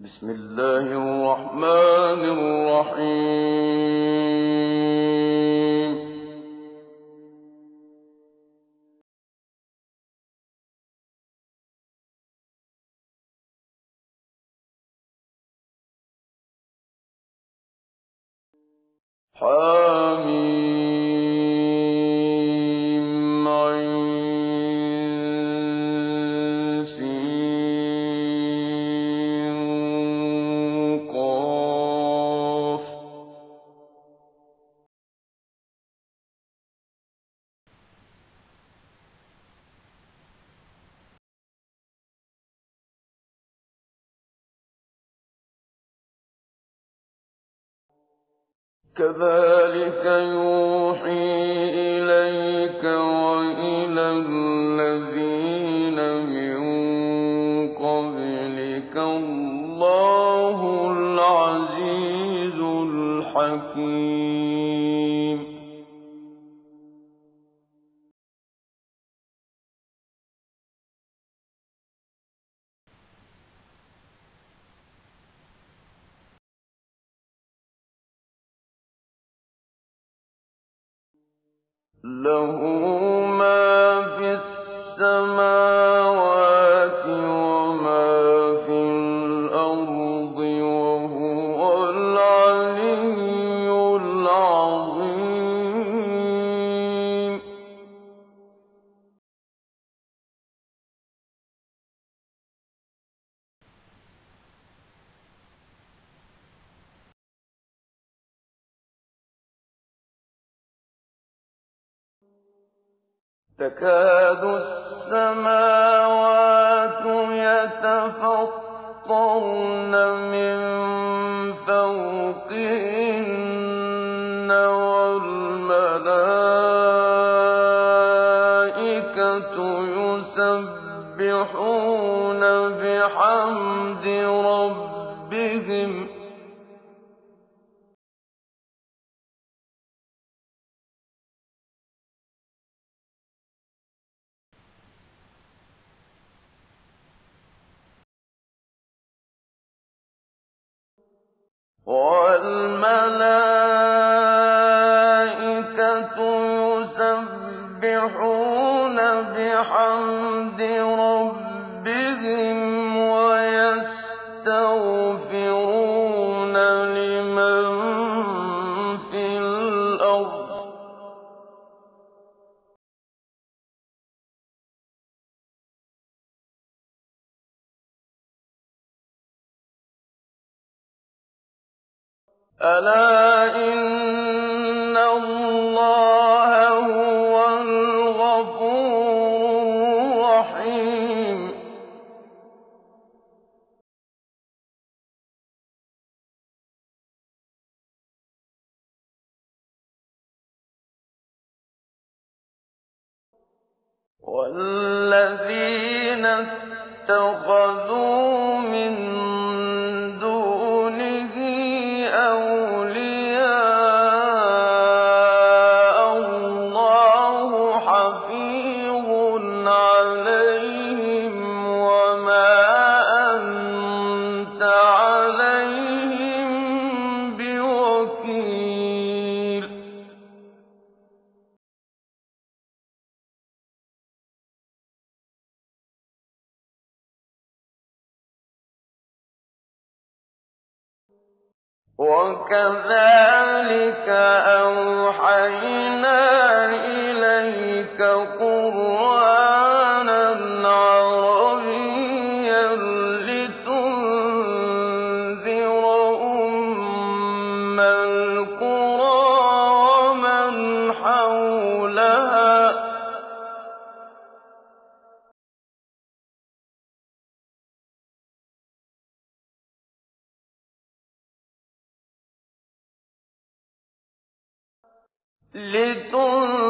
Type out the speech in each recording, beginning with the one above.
بسم الله الرحمن الرحيم. حال كذلك يوحى لَهُ مَا America يُسَبِّحُونَ بِحَمْدِ رَبِّهِمْ وَيَسْتَغْفِرُونَ لِمَن فِي الْأَرْضِ ۗ. أَلَا إِنَّ اللَّهَ وَالَّذِينَ اتَّخَذُوا مِن وَكَذَٰلِكَ أَوْحَيْنَا لتنذر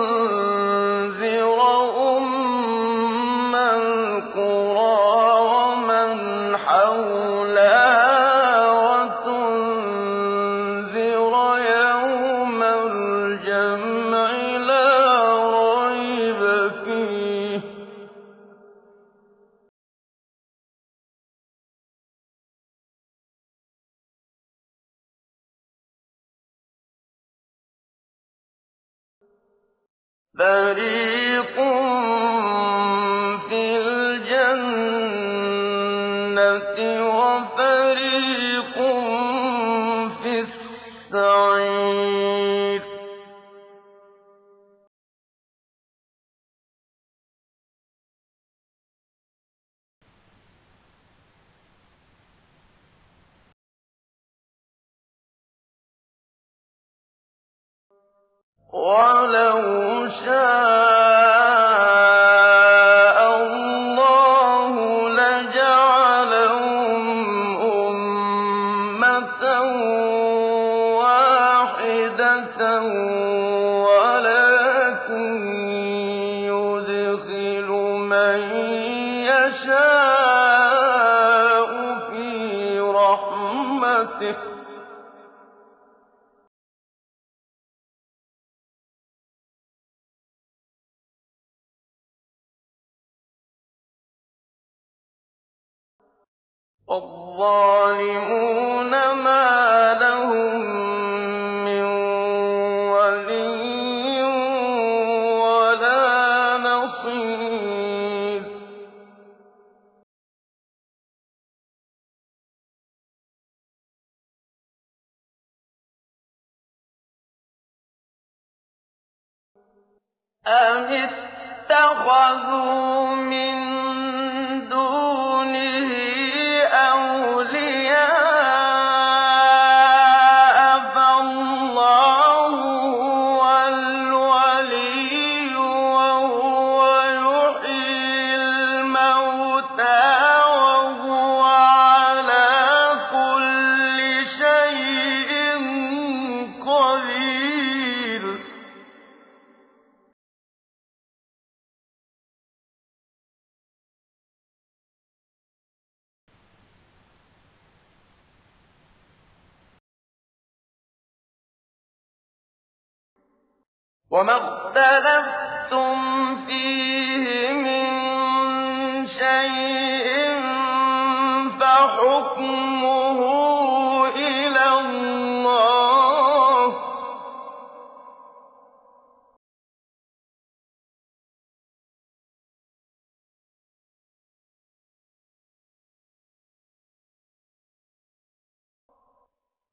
وَلَوْ شَاءَ اتَّخَذُوا مِن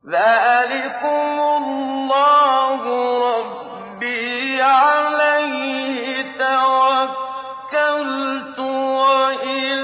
ذَٰلِكُمُ اللَّهُ رَبِّي تَوَكَّلْتُ أُنِيبُ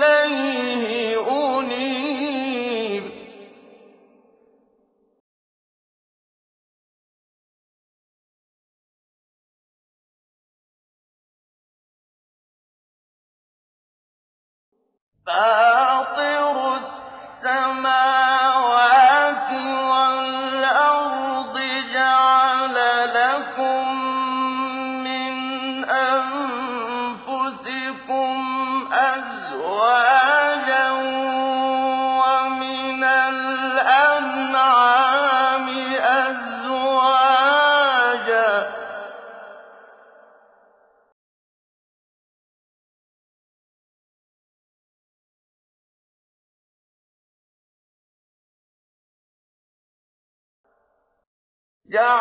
يا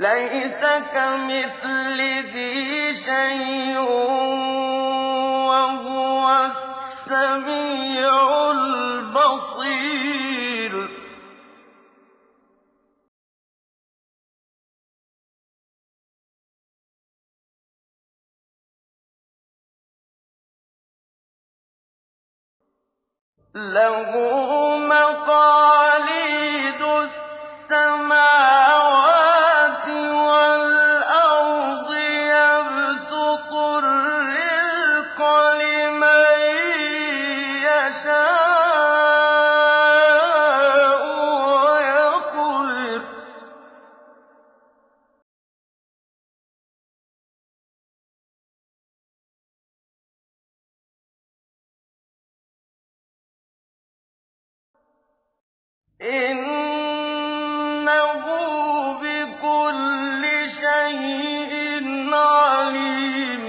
لَيْسَ شَيْءٌ ۖ وَهُوَ السَّمِيعُ الْبَصِيرُ. لَهُ مَقَالِيدُ السَّمَاوَاتِ إِنَّهُ بِكُلِّ شَيْءٍ عَلِيمٌ.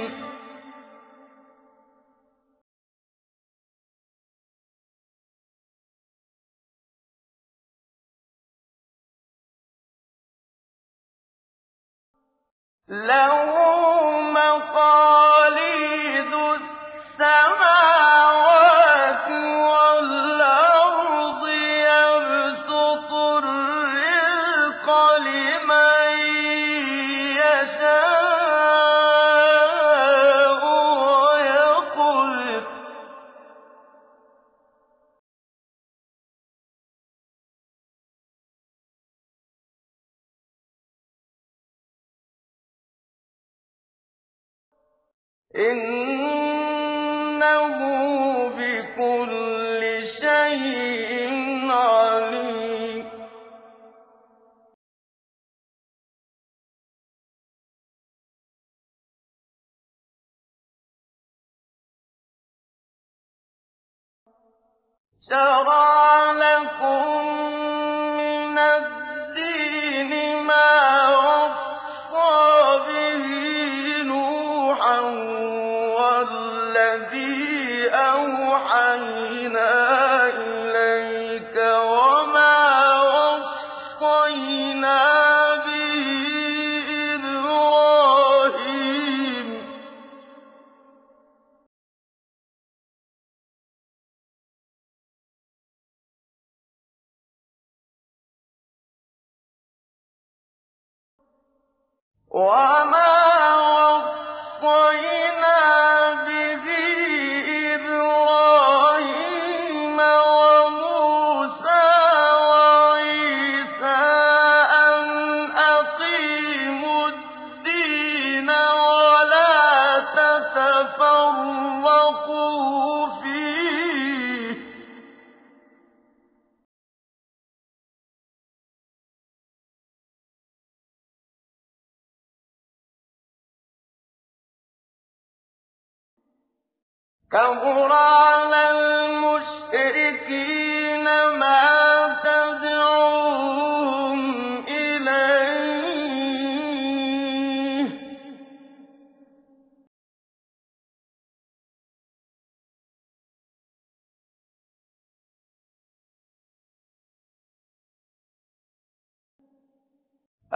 لَّهُ مَقَالِيدُ السَّمَاوَاتِ إِنَّهُ بِكُلِّ شَيْءٍ عَلِيمٌ. شَرَعَ وما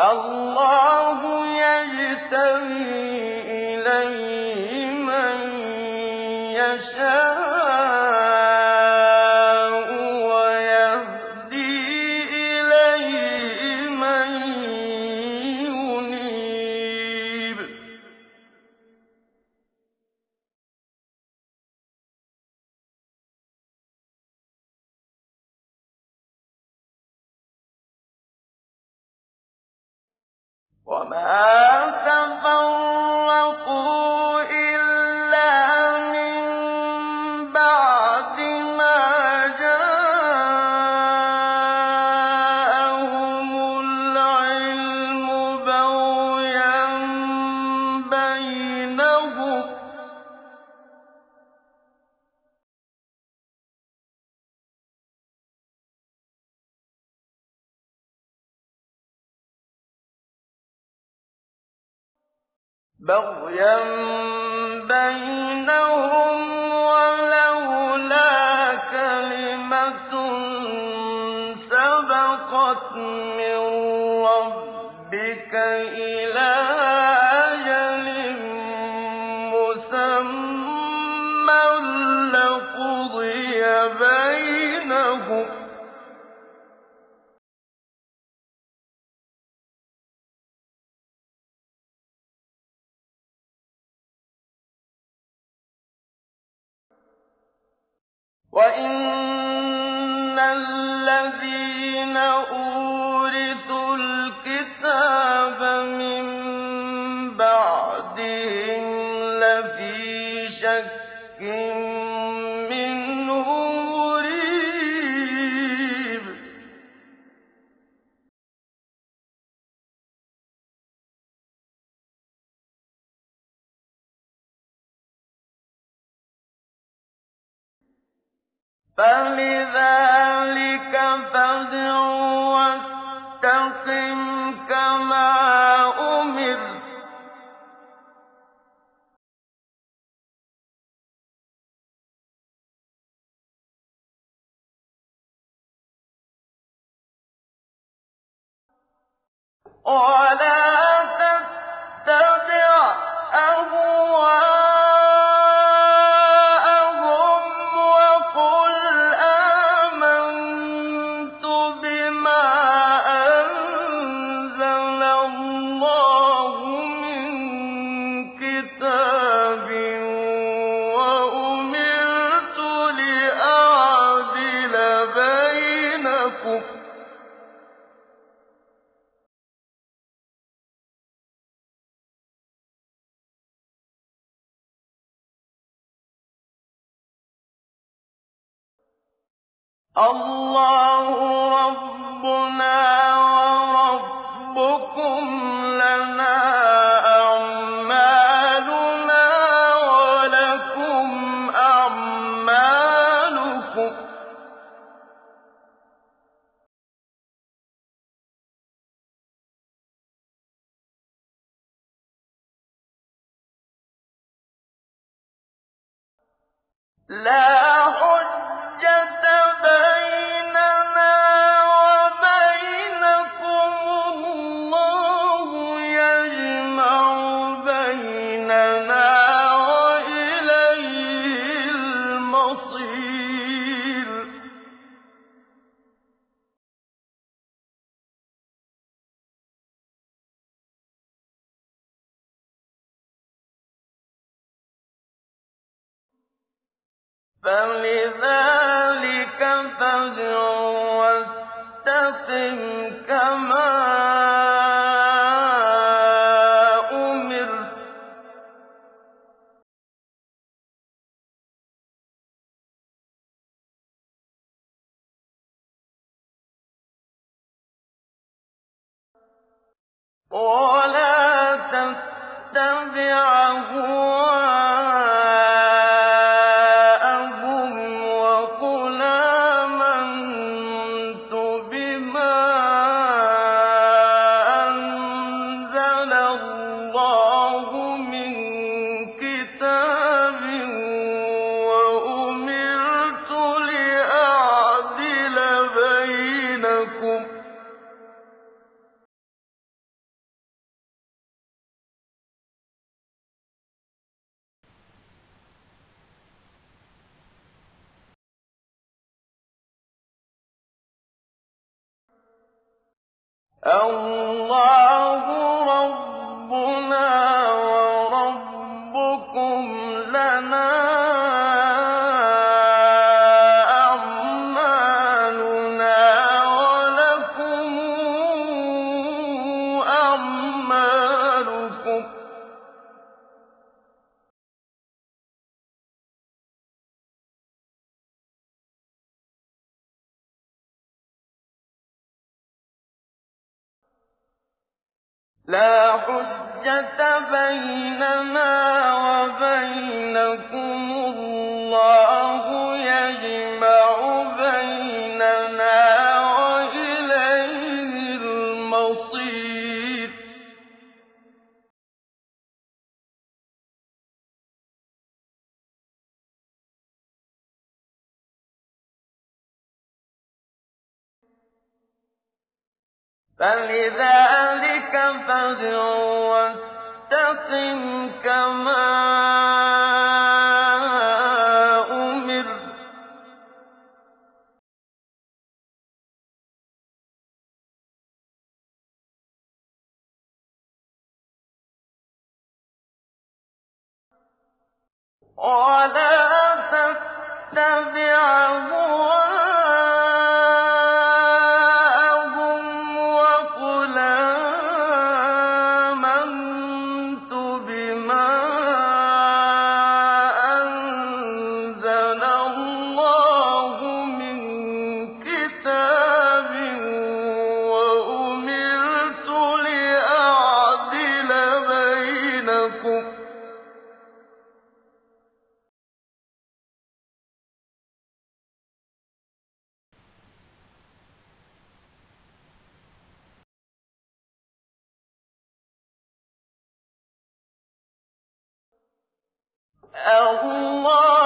اللہ ما بغيا وَإِنَّ الَّذِينَ فَلِذَٰلِكَ وَاسْتَقِمْ كَمَا أُمِرْتَ ۚ وَلَا تَتَّبِعْ اللَّهُ رَبَّكُمْ وَلَا تَتَّبِعْ أَهْوَاءَهُمْ لَا حُجَّةَ بَيْنَنَا وَبَيْنَكُمُ ۖ اللَّهُ يَجْمَعُ فَلِذَٰلِكَ فَادْعُ وَاسْتَقِمْ كَمَا أمر ۚ وَلَا تَتَّبِعْ هَوَاهُ اللَّهُ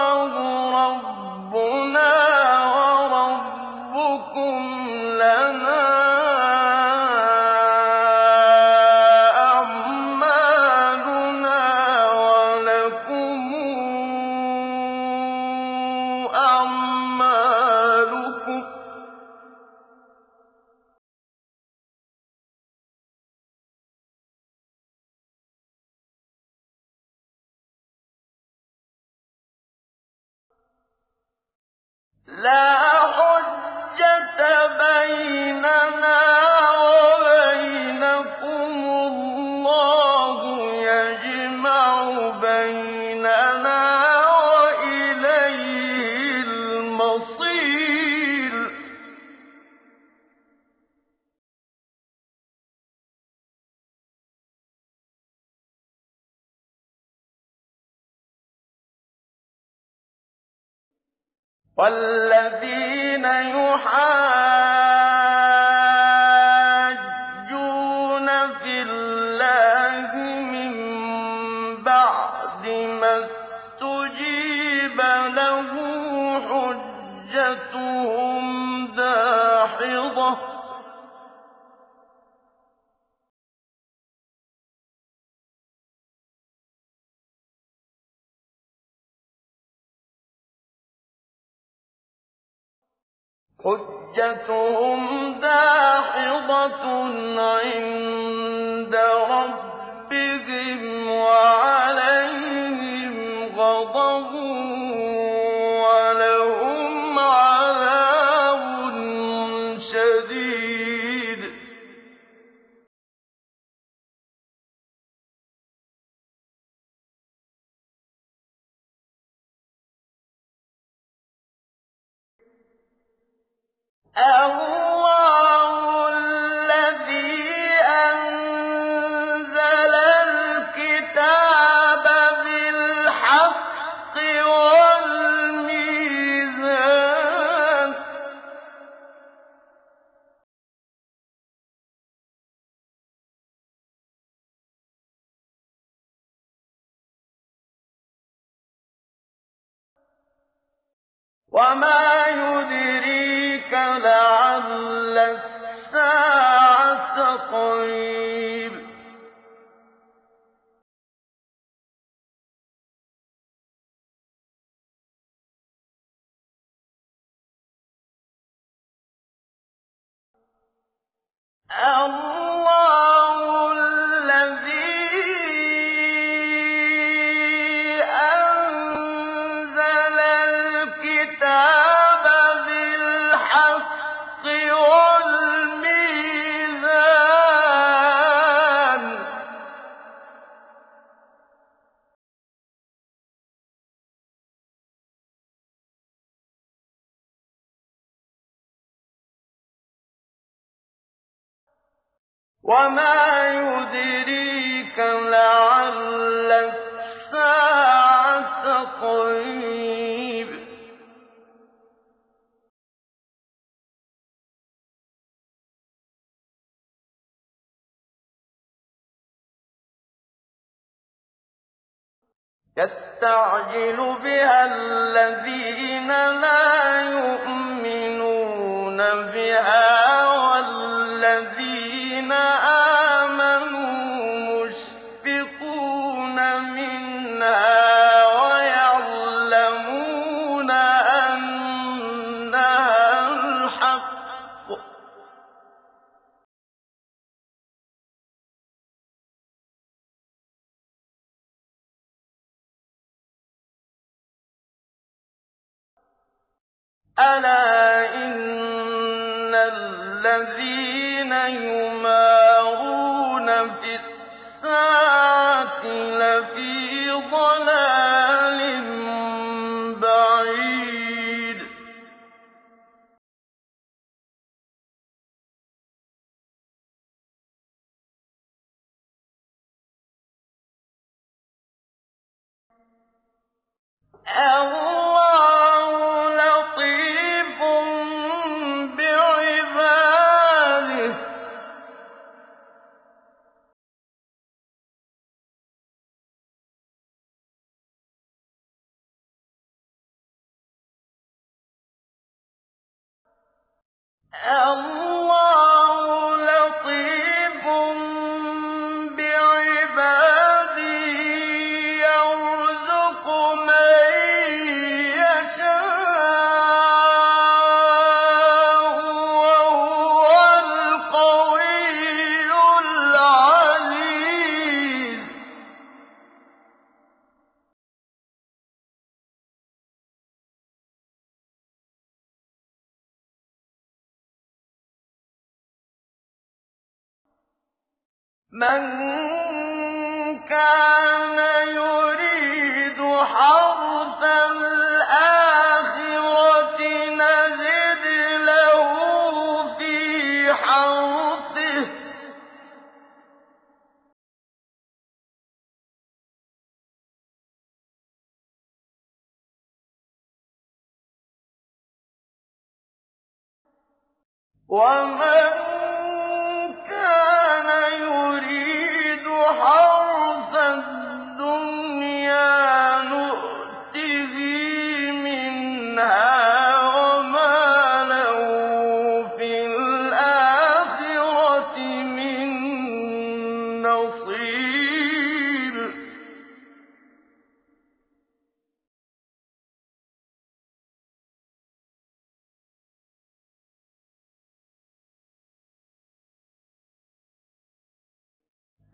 وَالَّذِينَ يُحَاجُّونَ عِندَ رَبِّهِمْ الَّذِي أَنزَلَ الْكِتَابَ بِالْحَقِّ وَالْمِيزَانَ ۗ. وَمَا يُدْرِيكَ اللَّهُ وَمَا يُدْرِيكَ لَعَلَّ السَّاعَةَ يَسْتَعْجِلُ بِهَا الَّذِينَ لَا يُؤْمِنُونَ بِهَا ۖ أَلَا إِنَّ الَّذِينَ يُمَارُونَ فِي السَّاعَةِ لَفِي ضَلَالٍ بَعِيدٍ. اللَّهُ وما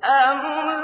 أَمْ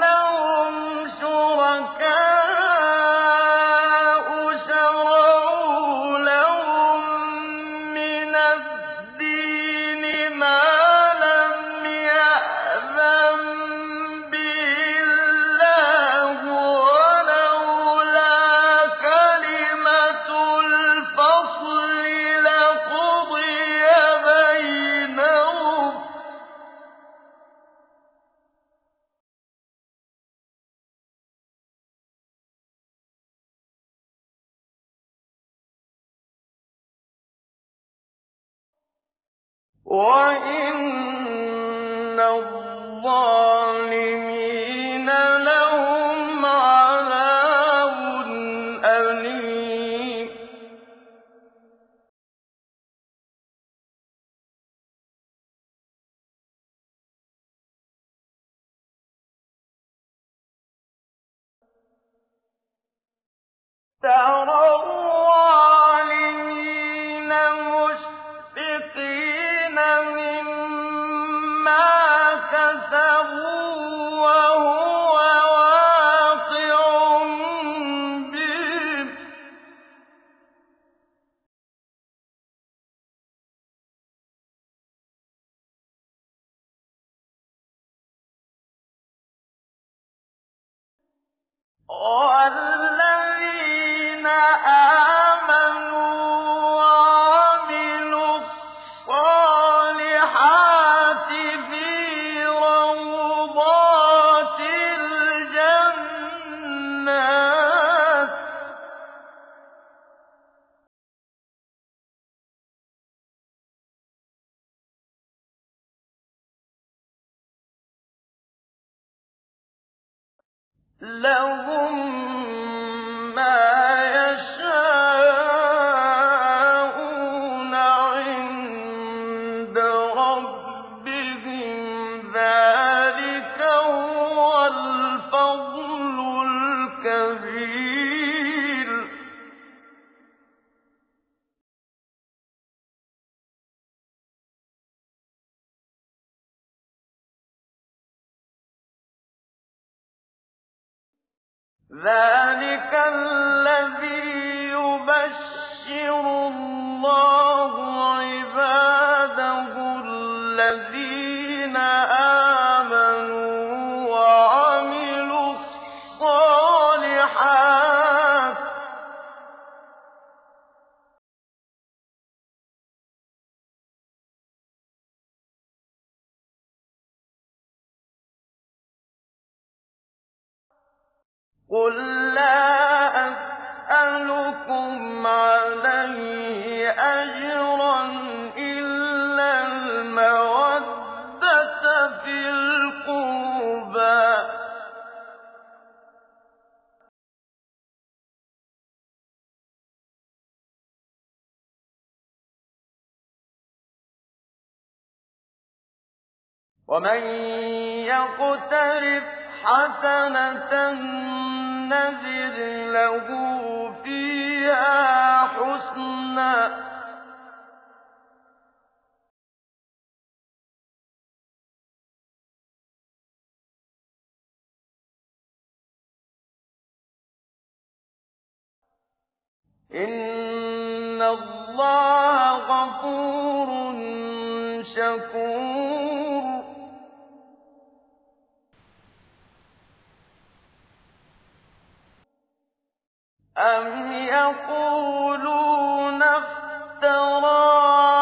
تَرَوْا ذَٰلِكَ الَّذِي يُبَشِّرُ اللَّهُ قُل لَّا أَسْأَلُكُمْ عَلَيْهِ أَجْرًا إِلَّا الْمَوَدَّةَ فِي الْقُرْبَىٰ ۗ وَمَن يَقْتَرِفْ حَسَنَةً نذر لَّهُ فِيهَا حُسْنًا ۗ. إِنَّ اللَّهَ غَفُورٌ شَكُورٌ أَمْ يَقُولُونَ افْتَرَىٰ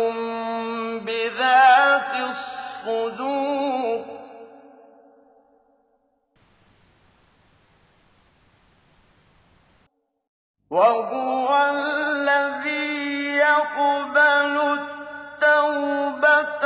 الصُّدُورِ وَهُوَ الَّذِي يَقْبَلُ التَّوْبَةَ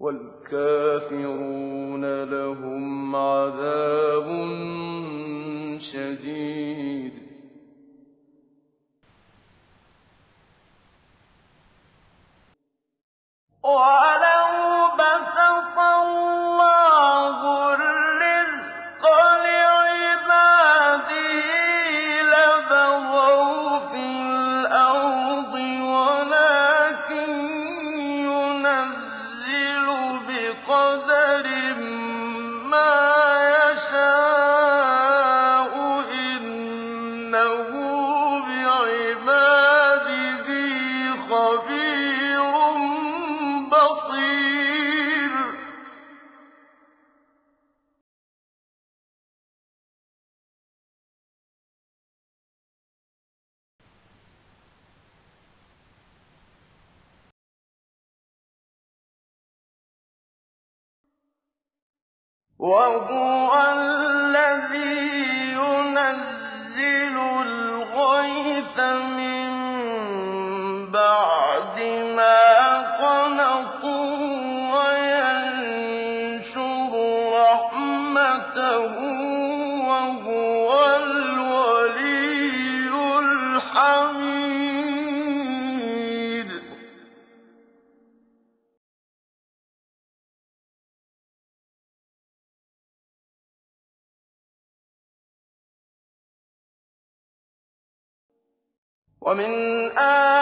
وَالْكَافِرُونَ لَهُمْ عَذَابٌ شَدِيدٌ. وَلَوْ وَهُوَ الَّذِي يُنَزِّلُ الْغَيْثَ مِن بَعْدِ مَا قَنَطُوا وَيَنشُرُ رَحْمَتَهُ ۚ وَمِنْ آيَاتِهِ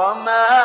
وما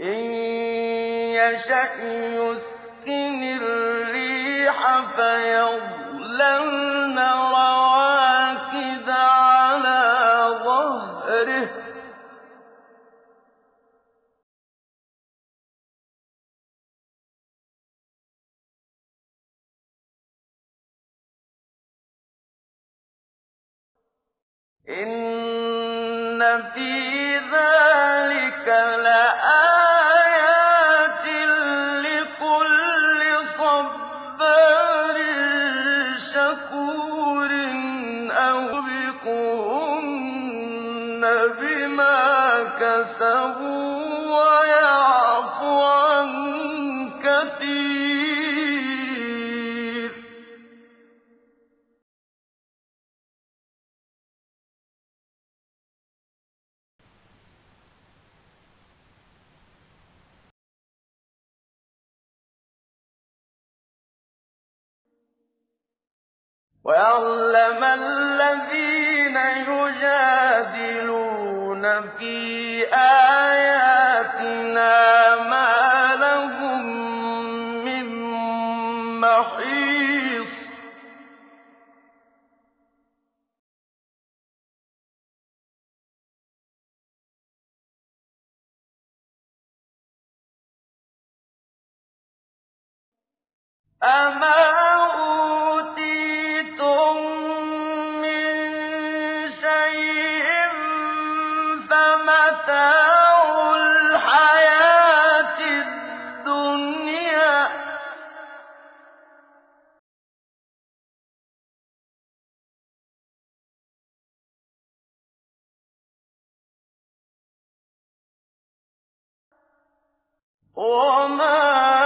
إِن يُسْكِنِ الرِّيحَ رَوَاكِدَ عَلَىٰ ظَهْرِهِ ۚ. إِنَّ فِي ذَٰلِكَ لَآيَةً وَيَعْلَمَ الَّذِينَ يُجَادِلُونَ فِي آيَاتِنَا مَا لَهُم مِّن مَّحِيصٍ. 我们。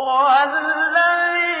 وَالَّذِينَ